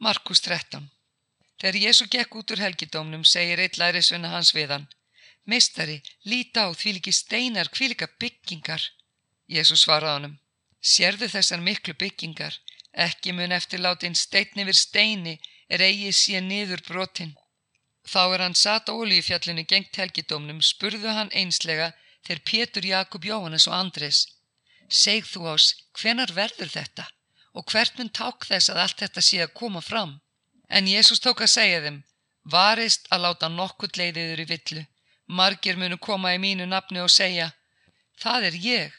Markus 13 Þegar Jésu gekk út úr helgidómnum segir eitt lærisvinna hans við hann Meistari, líta á því líki steinar kvílika byggingar. Jésu svaraði honum Sérðu þessar miklu byggingar, ekki mun eftir látin stein yfir steini er eigi sé niður brotin. Þá er hann satt á olíufjallinu gengt helgidómnum, spurðu hann einslega þegar Pétur, Jakob, Jóhannes og Andres. Segð þú ás, hvenar verður þetta og hvert mun ták þess að allt þetta sé að koma fram? En Jésús tók að segja þeim, varist að láta nokkurt leiðiður í villu. Margir munu koma í mínu nafni og segja, það er ég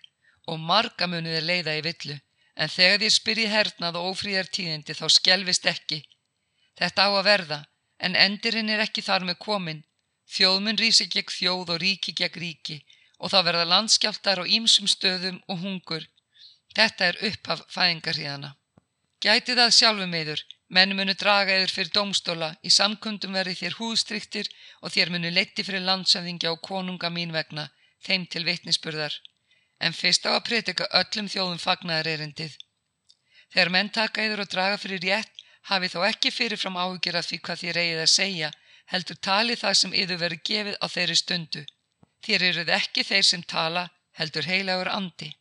og marga munu þeir leiða í villu. En þegar þér spyrji hernað og ófríðar tíðindi þá skjelvist ekki. Þetta á að verða, en endirinn er ekki þar með komin. Þjóðmun rísi gegn þjóð og ríki gegn ríki og þá verða landskjáltar á ímsum stöðum og hungur. Þetta er upphaf fæðingarhíðana. Gæti það sjálfum yður, menn munu draga yður fyrir domstóla, í samkundum verði þér húðstryktir og þér munu letti fyrir landsöfðingja og konunga mín vegna, þeim til vitnisspurðar. En fyrst á að pritika öllum þjóðum fagnaðar erindið. Þegar menn taka yður og draga fyrir rétt, hafi þó ekki fyrirfram áhugir af því hvað þér eigið að segja, heldur tali það sem yður verið gefið á þeirri stundu. Þér eruð ekki þeir sem tala, heldur heilagur andi.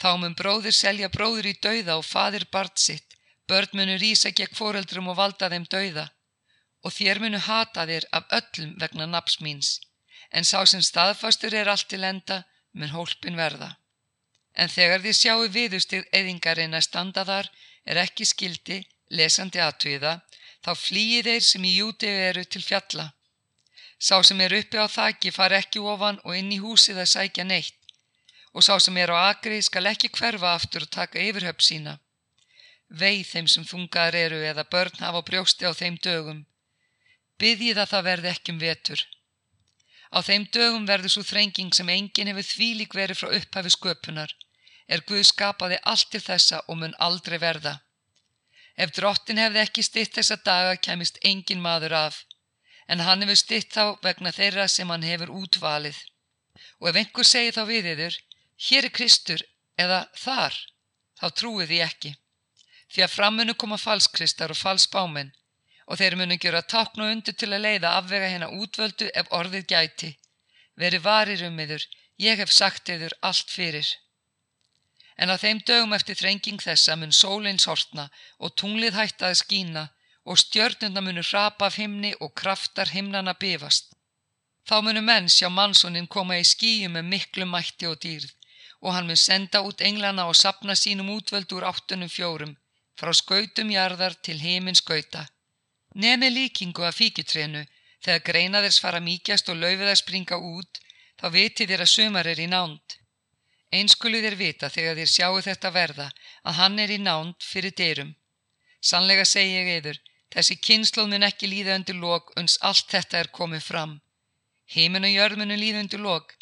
Þá mun bróðir selja bróður í dauða og fadir bart sitt. Börn munu rýsa gegn foreldrum og valda þeim dauða. Og þér munu hata þér af öllum vegna naps míns. En sá sem staðfastur er allt til enda, mun hólpin verða. En þegar þið sjáu viðustig eðingarinn að standa þar, er ekki skildi, lesandi aðtviða, þá flýi þeir sem í júti eru til fjalla. Sá sem er uppi á þakki far ekki ofan og inn í húsið að sækja neitt og sá sem er á agri skal ekki hverfa aftur og taka yfirhöpp sína. Veið þeim sem þungar eru eða börn hafa brjósti á þeim dögum. Byðjið að það verði ekki um vetur. Á þeim dögum verður svo þrenging sem enginn hefur þvílík verið frá upphafi sköpunar. Er Guð skapaði allt til þessa og mun aldrei verða. Ef drottin hefði ekki stitt þessa daga kemist engin maður af en hann hefur stitt þá vegna þeirra sem hann hefur útvalið. Og ef einhver segir þá við yfir, hér er Kristur eða þar, þá trúið því ekki. Því að framunu koma falskristar og falsbáminn og þeir munu gera takn og undir til að leiða afvega hérna útvöldu ef orðið gæti. Veri varir um yfir, ég hef sagt yfir allt fyrir. En á þeim dögum eftir þrenging þessa mun sólinn sortna og tunglið hætta að skína og stjörnuna munu hrapa af himni og kraftar himnana bifast. Þá munu menn sjá mannsónin koma í skíu með miklu mætti og dýrð og hann mun senda út englana og sapna sínum útvöld úr áttunum fjórum, frá skautum jarðar til heiminn skauta. Nemi líkingu af fíkitrénu, þegar greina þess fara míkjast og laufið að springa út, þá viti þér að sumar er í nánd. Einskulu þér vita þegar þér sjáu þetta verða, að hann er í nánd fyrir dyrum. Sannlega segi ég eður, Þessi kynnslóð mun ekki líða undir lok uns allt þetta er komið fram. Heimin og jörð munu líða undir lok,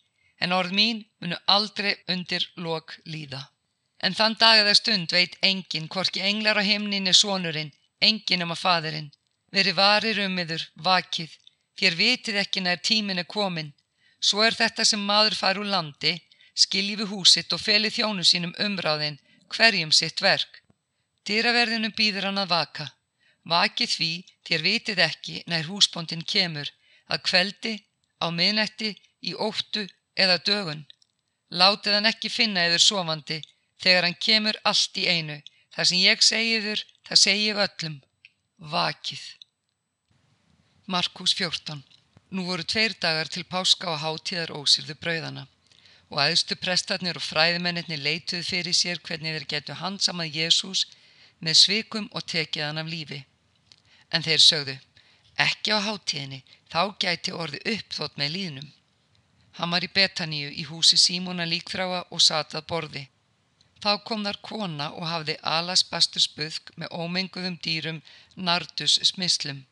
en orð mín munu aldrei undir lok líða. En þann dag eða stund veit engin, hvorki englar á heimnin er sonurinn, engin um að fadurinn. Veri varir um yður, vakið, þér vitið ekki nær tímin er komin. Svo er þetta sem maður far úr landi, skilji við húsitt og feli þjónu sínum umráðin, hverjum sitt verk. Dýraverðinu býður hann að vaka. Vakið því þér vitið ekki nær húsbóndin kemur að kveldi, á miðnætti, í óttu eða dögun. Látið hann ekki finna eður sofandi þegar hann kemur allt í einu. Það sem ég segiður, það segi ég öllum. Vakið. Markus 14. Nú voru tveir dagar til páska og hátíðar ósýrðu brauðana og aðstu prestarnir og fræðimennir leituð fyrir sér hvernig þeir getu handsamað Jésús með svikum og tekið hann af lífi. En þeir sögðu, ekki á hátíðinni, þá gæti orði uppþótt með líðnum. Hann var í Betaníu í húsi Símona líkþráa og satað borði. Þá kom þar kona og hafði alas bastur spuðk með ómenguðum dýrum nardus smislum.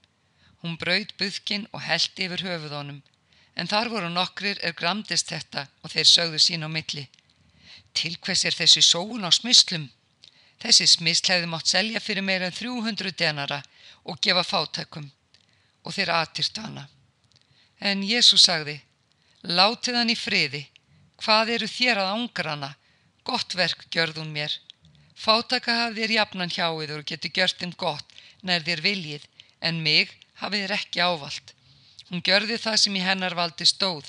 Hún brauð buðkin og held yfir höfuðónum, en þar voru nokkrir er gramdist þetta og þeir sögðu sín á milli. Til hvers er þessi sóun á smislum? Þessi smisl hefði mátt selja fyrir meira en 300 denara og gefa fátækum og þeir aðtýrtu hana. En Jésús sagði, látið hann í friði, hvað eru þér að ángrana, gott verk gjörðun mér. Fátæka hafði þér jafnan hjáiður og getur gjört þeim gott, nær þér viljið, en mig hafið þér ekki ávalt. Hún gjörði það sem í hennar valdi stóð.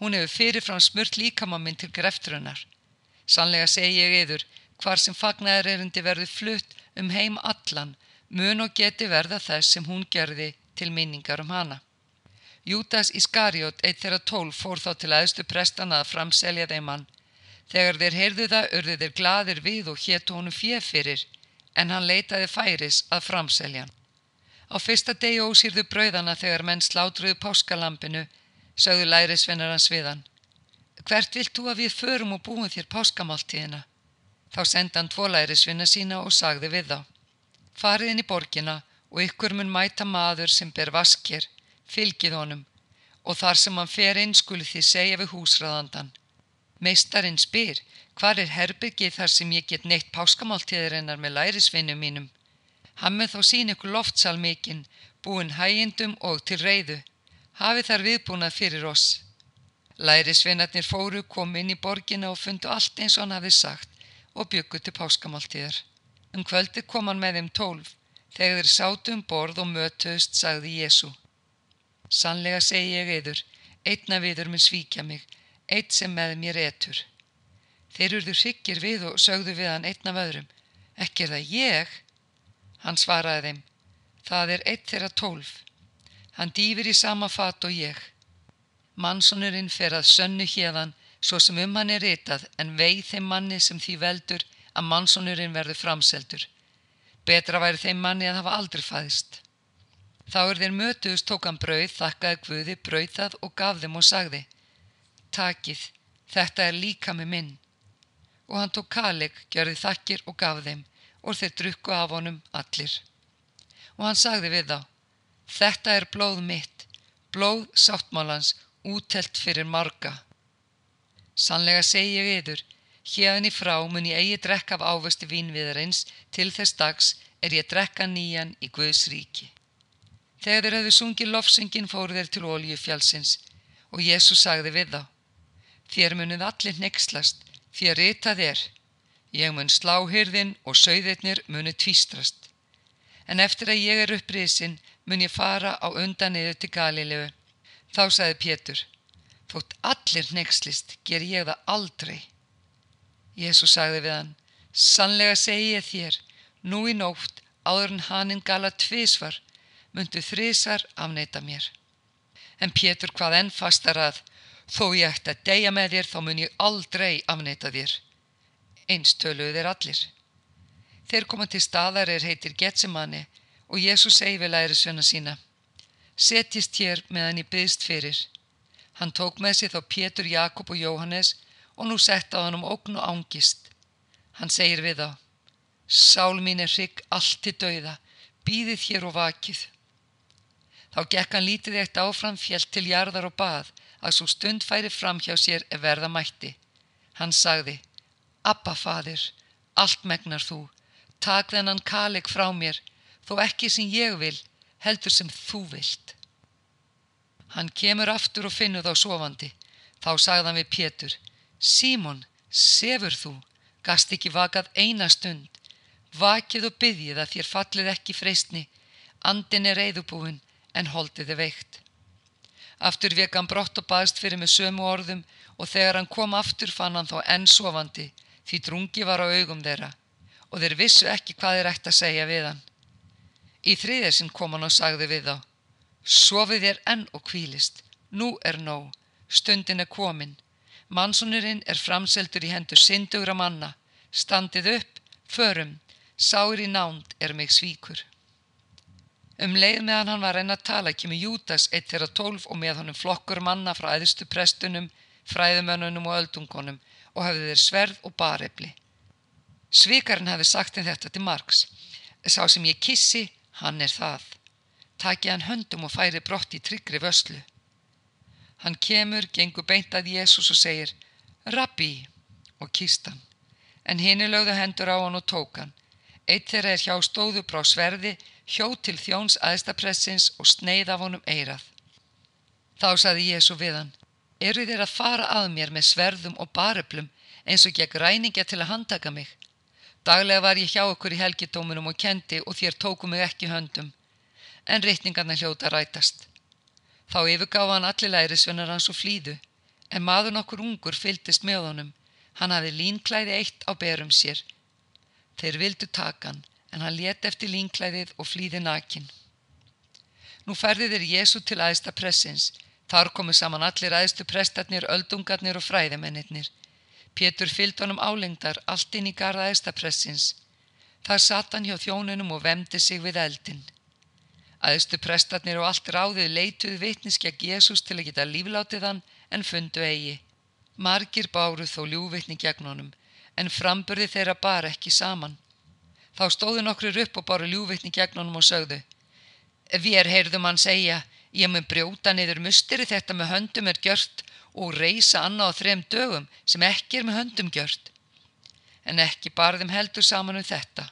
Hún hefur fyrirfram smurt líkama minn til grefturinnar. Sannlega segi ég yður, hvar sem fagnaðar erindi verði flutt um heim allan, mun og geti verða þess sem hún gerði til minningar um hana. Júdas Iskariot, eitt þeirra tólf, fór þá til aðstu prestana að framselja þeim hann. Þegar þeir heyrðu það, urðu þeir gladir við og héttu honum fjef fyrir, en hann leitaði færis að framselja hann. Á fyrsta degi ósýrðu brauðana þegar menn slátruðu páskalampinu, sögðu lærisvennar hans við hann. Hvert vilt þú að við förum og búum þér páskamáltíðina? Þá senda hann tvo lærisvinna sína og sagði við þá. Farið inn í borgina og ykkur mun mæta maður sem ber vaskir, fylgið honum og þar sem hann fer inn skuli því segja við húsraðandan. Meistarinn spyr, hvar er herbyggið þar sem ég get neitt páskamáltíðirinnar með lærisvinnum mínum? Hann með þá sín ykkur loftsal mikinn, búin hægindum og til reyðu. Hafi þar viðbúnað fyrir oss. Lærisvinnarnir fóru, kom inn í borgina og fundu allt eins og hann hafi sagt og byggu til páskamáltíðar. Um kvöldi kom hann með þeim tólf. Þegar þeir sátu um borð og mötuðust, sagði Jésu. Sannlega segi ég yður, einna viður minn svíkja mig, eitt sem með mér etur. Þeir urðu hryggir við og sögðu við hann einn af öðrum. Ekki er það ég? Hann svaraði þeim. Það er eitt þeirra tólf. Hann dýfir í sama fat og ég. Mannsonurinn fer að sönnu hérðan svo sem um hann er ritað en veið þeim manni sem því veldur að mannsonurinn verður framseldur. Betra væri þeim manni að hafa aldrei fæðist. Þá er þeir mötuðust tók hann brauð, þakkaði guði, brauð það og gaf þeim og sagði Takið, þetta er líka með minn. Og hann tók kalig, gjörði þakkir og gaf þeim og þeir drukku af honum allir. Og hann sagði við þá Þetta er blóð mitt, blóð sáttmálans, útelt fyrir marga. Sannlega segi ég yður, Hérni frá mun ég eigi drekka af ávösti vínviðarins til þess dags er ég drekka nýjan í Guðs ríki. Þegar þeir hefðu sungið lofsengin fóru þeir til oljufjálsins og Jésús sagði við þá. Þér munið allir nexlast, þér ritað er. Ég mun slá hyrðin og sögðirnir muni tvístrast. En eftir að ég er uppriðsinn mun ég fara á undan niður til Galilegu. Þá sagði Pétur, þótt allir nexlist ger ég það aldrei. Jésu sagði við hann, sannlega segi ég þér, nú í nótt áður en hanninn gala tvísvar, myndu þrísar afneita mér. En Pétur hvað enn fastar að, þó ég ætti að deyja með þér þá mun ég aldrei afneita þér. Eins töluðu þeir allir. Þeir koma til staðar er heitir Getsemanni og Jésu segi við læri svöna sína. Setjist hér meðan ég byggst fyrir. Hann tók með sér þá Pétur, Jakob og Jóhannes og nú sett á hann um ógn og ángist. Hann segir við þá, Sál mín er hrygg allt til dauða, býðið hér og vakið. Þá gekk hann lítið eitt áfram fjellt til jarðar og bað að svo stund færi fram hjá sér ef verða mætti. Hann sagði, Abba fadir, allt megnar þú, tak þennan kaleg frá mér, þó ekki sem ég vil, heldur sem þú vilt. Hann kemur aftur og finnur þá sofandi. Þá sagði hann við Pétur, Símon, sefur þú, gast ekki vakað eina stund, vakið og byggjið að þér fallið ekki freysni, andin er reyðubúin en holdið er veikt. Aftur vek hann brott og baðst fyrir með sömu orðum og þegar hann kom aftur fann hann þá enn sofandi því drungi var á augum þeirra og þeir vissu ekki hvað þeir ætti að segja við hann. Í þriðesinn kom hann og sagði við þá, sofið þér enn og kvílist, nú er nóg, stundin er komin Mannsonurinn er framseldur í hendur syndugra manna. Standið upp, förum, sár í nánd er mig svíkur. Um leið meðan hann var enn að tala kemur þeirra tólf og með honum flokkur manna frá æðistu prestunum, fræðumönnunum og öldungonum og hafði þeir sverð og barefli. Svikarinn hafi sagt henn þetta til Marks. Sá sem ég kissi, hann er það. Taki hann höndum og færi brott í tryggri vöslu. Hann kemur, gengur beint að Jésús og segir Rabbi og kýst hann. En hini lögðu hendur á hann og tók hann. Eitt þeirra er hjá stóðu brá sverði, hjó til þjóns aðstapressins og sneið af honum eirað. Þá saði Jésu við hann, eru þér að fara að mér með sverðum og baröplum eins og gegn ræningja til að handtaka mig? Daglega var ég hjá okkur í helgidóminum og kendi og þér tóku mig ekki höndum, en reytningarna hljóta rætast. Þá yfirgáfa hann allir lærisvennar hans og flýðu, en maður nokkur ungur fyldist með honum. Hann hafi línklæði eitt á berum sér. Þeir vildu taka hann, en hann let eftir línklæðið og flýði nakin. Nú færði þeir Jésu til aðista pressins. Þar komu saman allir aðistu prestarnir, öldungarnir og fræðimennir. Pétur fylgd honum álengdar allt inn í garda aðista pressins. Þar satt hann hjá þjónunum og vemdi sig við eldin. Aðistu prestarnir og allt ráðið leituð vitniskja Jésús til að geta líflátið hann en fundu eigi. Margir báruð þó ljúvitni gegn honum en framburði þeirra bar ekki saman. Þá stóðu nokkur upp og báru ljúvitni gegn honum og sögðu Við heyrðum hann segja ég mun brjóta niður musteri þetta með höndum er gjört og reysa annað á þrem dögum sem ekki er með höndum gjört. En ekki barðum heldur saman um þetta.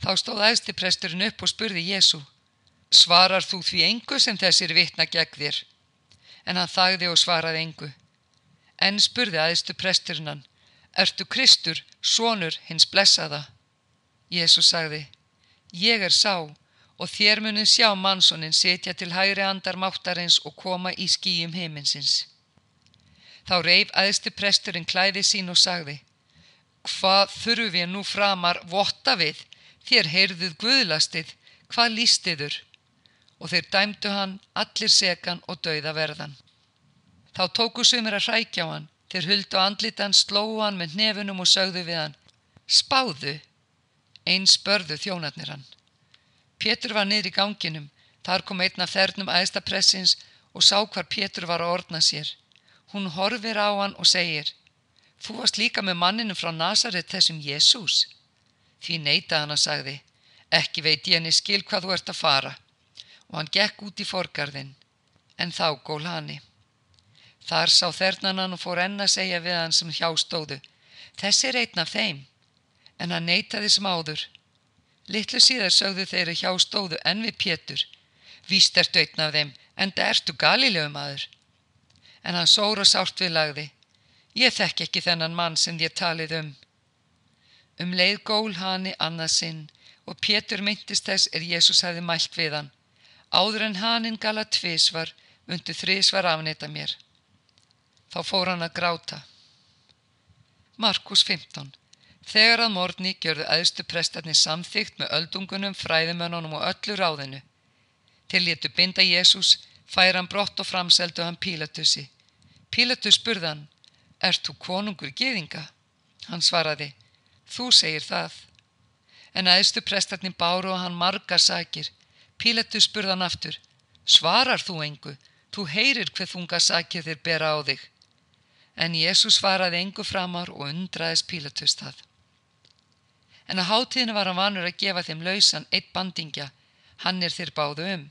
Þá stóð æðstipresturinn upp og spurði Jésu Svarar þú því engu sem þessir vitna gegn þér? En hann þagði og svaraði engu. En spurði aðeistu presturinn hann, Ertu Kristur, sonur hins blessaða? Jésu sagði, Ég er sá og þér munið sjá mannsónin setja til hægri andar máttarins og koma í skýjum heiminsins. Þá reif aðeistu presturinn klæði sín og sagði, Hvað þurfu við nú framar votta við? Þér heyrðuð guðlastið, hvað lístiður? og þeir dæmdu hann allir sekan og dauða verðan. Þá tóku sumir að hrækja á hann, þeir huldu andlitan, slóu hann með nefunum og sögðu við hann, spáðu, eins börðu þjónarnir hann. Pétur var niður í ganginum, þar kom einn af þernum aðstapressins og sá hvar Pétur var að ordna sér. Hún horfir á hann og segir, þú varst líka með manninu frá Nazaret þessum Jésús. Því neita hann að sagði, ekki veit ég henni skil hvað þú ert að fara og hann gekk út í forgarðin, en þá gól hanni. Þar sá þernanan og fór enn að segja við hann sem hjá stóðu, þessi er einn af þeim, en hann neytaði smáður. Littlu síðar sögðu þeirri hjá stóðu enn við Pétur, víst ertu einn af þeim, en það ertu galilegu maður. En hann sóra sárt við lagði, ég þekk ekki þennan mann sem ég talið um. Um leið gól hanni annað sinn og Pétur myndist þess er Jésús hefði mælt við hann. Áður en haninn gala tvísvar, myndu þrísvar afnita mér. Þá fór hann að gráta. Markus 15. Þegar að morgni gjörðu aðstu prestarnir samþygt með öldungunum, fræðimönunum og öllu ráðinu. Til léttu binda Jésús, fær hann brott og framseldu hann Pílatusi. Pílatus spurðan, Er þú konungur geðinga? Hann svaraði, Þú segir það. En aðstu prestarnir báru og hann margar sakir, Pílatus spurðan aftur, svarar þú engu, þú heyrir hver þunga sakið þér bera á þig. En Jésús svaraði engu framar og undraðis Pílatus það. En að hátíðinu var hann vanur að gefa þeim lausan eitt bandingja, hann er þér báðu um.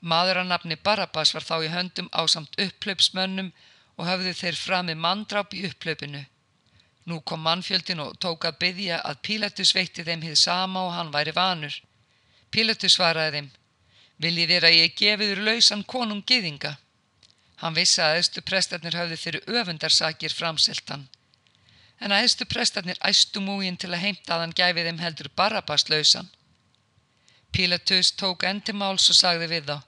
Maður að nafni Barabbas var þá í höndum á samt upplöpsmönnum og hafðu þeir fram með manndráp í upplöpinu. Nú kom mannfjöldin og tók að byggja að Pílatus veitti þeim hið sama og hann væri vanur. Pílatu svaraði þeim, viljið þér að ég gefiður lausan konung giðinga? Hann vissi að æstu prestarnir hafði fyrir öfundarsakir framseltan. En að æstu prestarnir æstu múin til að heimta að hann gæfi þeim heldur Barabbas lausan. Pílatus tók endi máls og sagði við þá,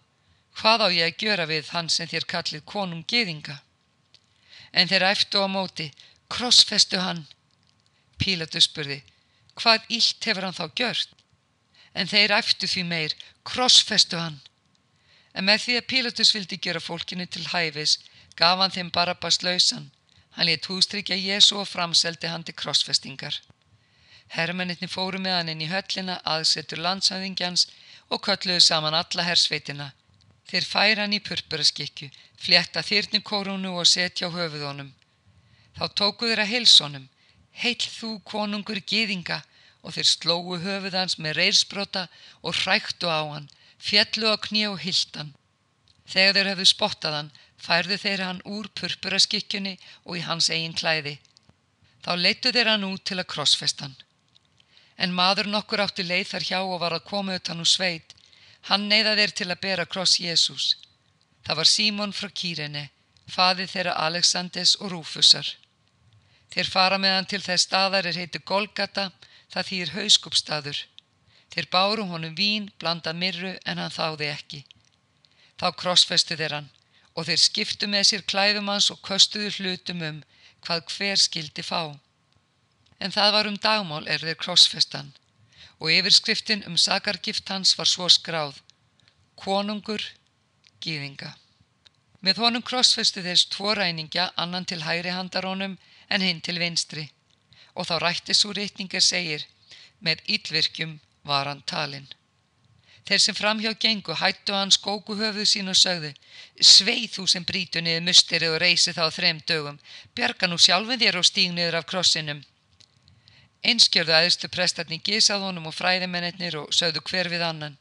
hvað á ég að gjöra við hann sem þér kallið konung giðinga? En þeir æftu á móti, krossfestu hann. Pílatus spurði, hvað ílt hefur hann þá gjört? en þeir æftu því meir, krossfestu hann. En með því að Pílatus vildi gera fólkinu til hæfis, gaf hann þeim Barabbas lausan. Hann létt hústrykja Jésu og framseldi hann til krossfestingar. Hermennitni fóru með hann inn í höllina, aðsetur landsæðingjans og kölluðu saman alla hersveitina. Þeir færa hann í purpuraskikju, flétta þýrni korunu og setja á höfuðónum. Þá tóku þeir að heilsónum. Heil þú konungur gýðinga, og þeir slóu höfuð hans með reyrsbrota og hræktu á hann, fjallu á kní og hildan. Þegar þeir hefðu spottað hann, færðu þeir hann úr purpuraskikkjunni og í hans eigin klæði. Þá leittu þeir hann út til að krossfestan. En maður nokkur átti leið þar hjá og var að koma utan úr sveit. Hann neyða þeir til að bera kross Jésús. Það var Símon frá Kýrene, faði þeirra Alexandes og Rúfusar. Þeir fara með hann til þess staðar er heiti Golgata það þýr hauskupstaður. Þeir báru honum vín, blandað mirru en hann þáði ekki. Þá krossfestu þeir hann og þeir skiptu með sér klæðum hans og köstuðu hlutum um hvað hver skildi fá. En það var um dagmál er þeir krossfestan og yfirskriftin um sakargift hans var svo skráð. Konungur, gýðinga. Með honum krossfestu þeir tvo ræningja annan til hægri handarónum en hinn til vinstri og þá rætti svo rítningar segir með ílvirkjum var hann talinn. Þeir sem framhjá gengu hættu hann skóku höfuð sín og sögðu Sveið þú sem brítu niður musteri og reysi þá þrem dögum, bjarga nú sjálfin þér og stíg niður af krossinum. Einskjörðu aðstu prestarni gísað honum og fræðimennir og sögðu hver við annan.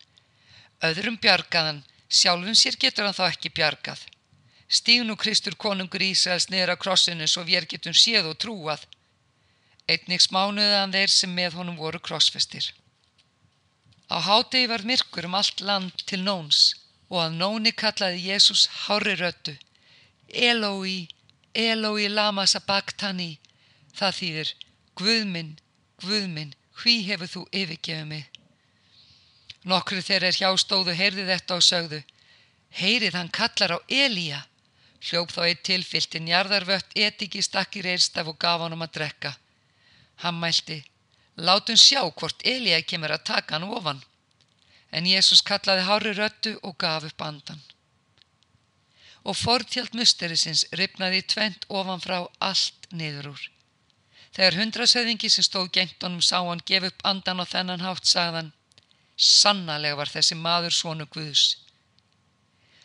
Öðrum bjargaðan, sjálfum sér getur hann þá ekki bjargað. Stíg nú Kristur konungur Ísraels niður af krossinu svo við getum séð og trúað. Einnig smánuðan þeir sem með honum voru krossfestir. Á hádegi var myrkur um allt land til nóns og að nóni kallaði Jésús hári röttu. Elói, Elói lama sabachthani, það þýðir Guðminn, Guðminn, hví hefur þú yfirgefið mig? Nokkru þegar er hjástóðu heyrði þetta og sögðu, heyrið hann kallar á Elíja. Hljóp þá eitt tilfyltin, jarðarvött etiki stakkir eirstaf og gaf hann um að drekka. Hann mælti, Látum sjá hvort Elíja kemur að taka hann ofan. En Jésús kallaði hári röttu og gaf upp andan. Og fortjált musterisins ripnaði tvent ofan frá allt niður úr. Þegar hundrasöðingi sem stóð gengt honum sá hann gef upp andan og þennan hátt sagðan Sannarlega var þessi maður svonu Guðs.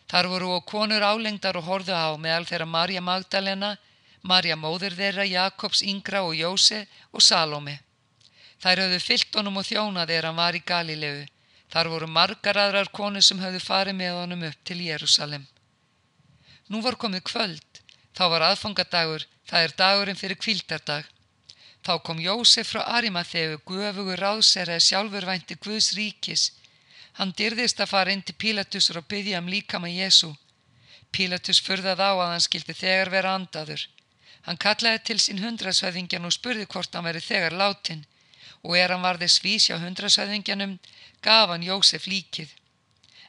Þar voru og konur álengdar og horðu á meðal þeirra Marja Magdalena, Marja móður þeirra, Jakobs yngra og Jóse og Salome. Þær höfðu fyllt honum og þjónað er hann var í Galilegu. Þar voru margar aðrar konur sem höfðu farið með honum upp til Jérúsalem. Nú var komið kvöld. Þá var aðfangadagur, það er dagurinn fyrir kvildardag. Þá kom Jósef frá Arimathegu, guöfugur ráðseraði sjálfurvænti Guðs ríkis. Hann dyrðist að fara inn til Pílatusur og byggja um líkama Jésu. Pílatus furðað á að hann skildi þegar vera andaður. Hann kallaði til sín hundrasvæðingjan og spurði hvort hann veri þegar látin og er hann varði svís hjá hundrasæðingjanum, gaf hann Jósef líkið.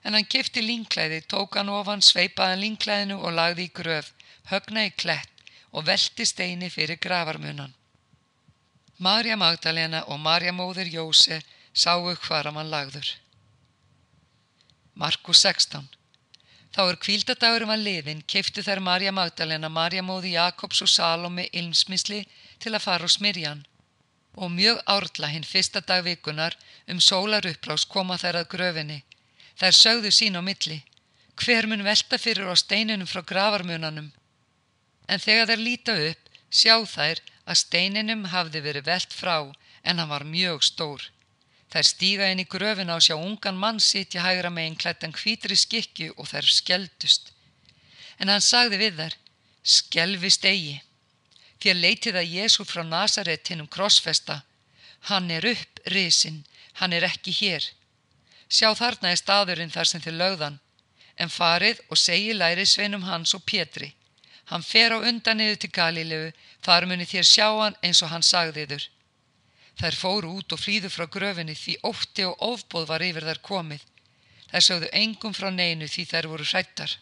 En hann kefti línklæði, tók hann ofan, sveipaði línklæðinu og lagði í gröf, högna í klett og velti steini fyrir gravarmunan. Marja Magdalena og Marja móður Jóse sáu hvar hann lagður. Markus 16 Þá er kvíldadagurum að liðin, keftu þær Marja Magdalena, Marja móði Jakobs og Salome ilmsmisli til að fara og smyrja hann og mjög árla hinn fyrsta dag vikunar um sólaruppbrás koma þær að gröfinni. Þær sögðu sín á milli. Hver mun velta fyrir á steinunum frá gravarmunanum? En þegar þær líta upp, sjá þær að steininum hafði verið velt frá en hann var mjög stór. Þær stíga inn í gröfina og sjá ungan mann sitja hægra megin klættan hvítri skikki og þær skeldust. En hann sagði við þær, skelvist eigi. Þér leitið að Jésu frá Nazaretinum krossfesta. Hann er upp, risin, hann er ekki hér. Sjá þarna er staðurinn þar sem þið lögðan, en farið og segi læri sveinum hans og Pétri. Hann fer á undan niður til Galilegu, þar muni þér sjá hann eins og hann sagðiður. Þær fóru út og flýðu frá gröfinni því ótti og ofbóð var yfir þær komið. Þær sögðu engum frá neinu því þær voru hrættar.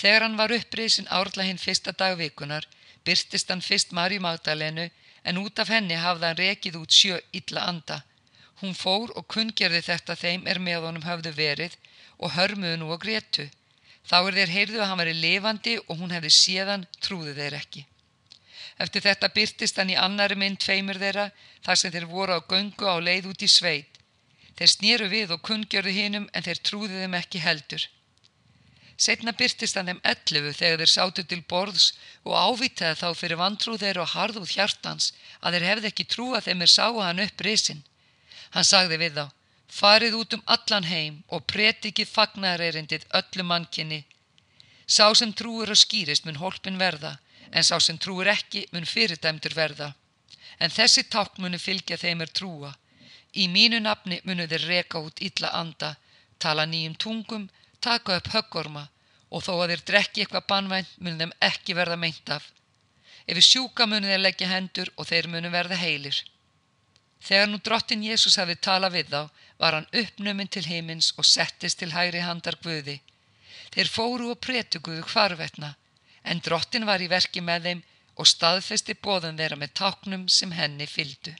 Þegar hann var upprisin árla hinn fyrsta dag vikunar, byrtist hann fyrst Marju Magdalenu en út af henni hafði hann rekið út sjö illa anda. Hún fór og kunngerði þetta þeim er með honum hafðu verið og hörmuðu nú og grétu. Þá er þeir heyrðu að hann veri lifandi og hún hefði séðan trúðu þeir ekki. Eftir þetta byrtist hann í annari mynd tveimur þeirra þar sem þeir voru á göngu á leið út í sveit. Þeir snýru við og kunngjörðu hinnum en þeir trúðu þeim ekki heldur. Setna byrtist hann þeim ellufu þegar þeir sátu til borðs og ávitaði þá fyrir vantrú þeir og harðúð hjartans að þeir hefði ekki trúa þeim er sáu hann upp risin. Hann sagði við þá, farið út um allan heim og pretikið fagnarerindið öllu mannkinni. Sá sem trúur og skýrist mun hólpin verða, en sá sem trúur ekki mun fyrirdæmdur verða. En þessi takk munu fylgja þeim er trúa. Í mínu nafni munu þeir reka út illa anda, tala nýjum tungum, taka upp höggorma og þó að þeir drekki eitthvað bannvænt munum þeim ekki verða meint af. Ef við sjúka munum þeir leggja hendur og þeir munum verða heilir. Þegar nú drottin Jésús hafi talað við þá, var hann uppnuminn til heimins og settist til hægri handar Guði. Þeir fóru og pretuguðu hvarvetna, en drottin var í verki með þeim og staðfesti bóðum þeirra með táknum sem henni fyldu.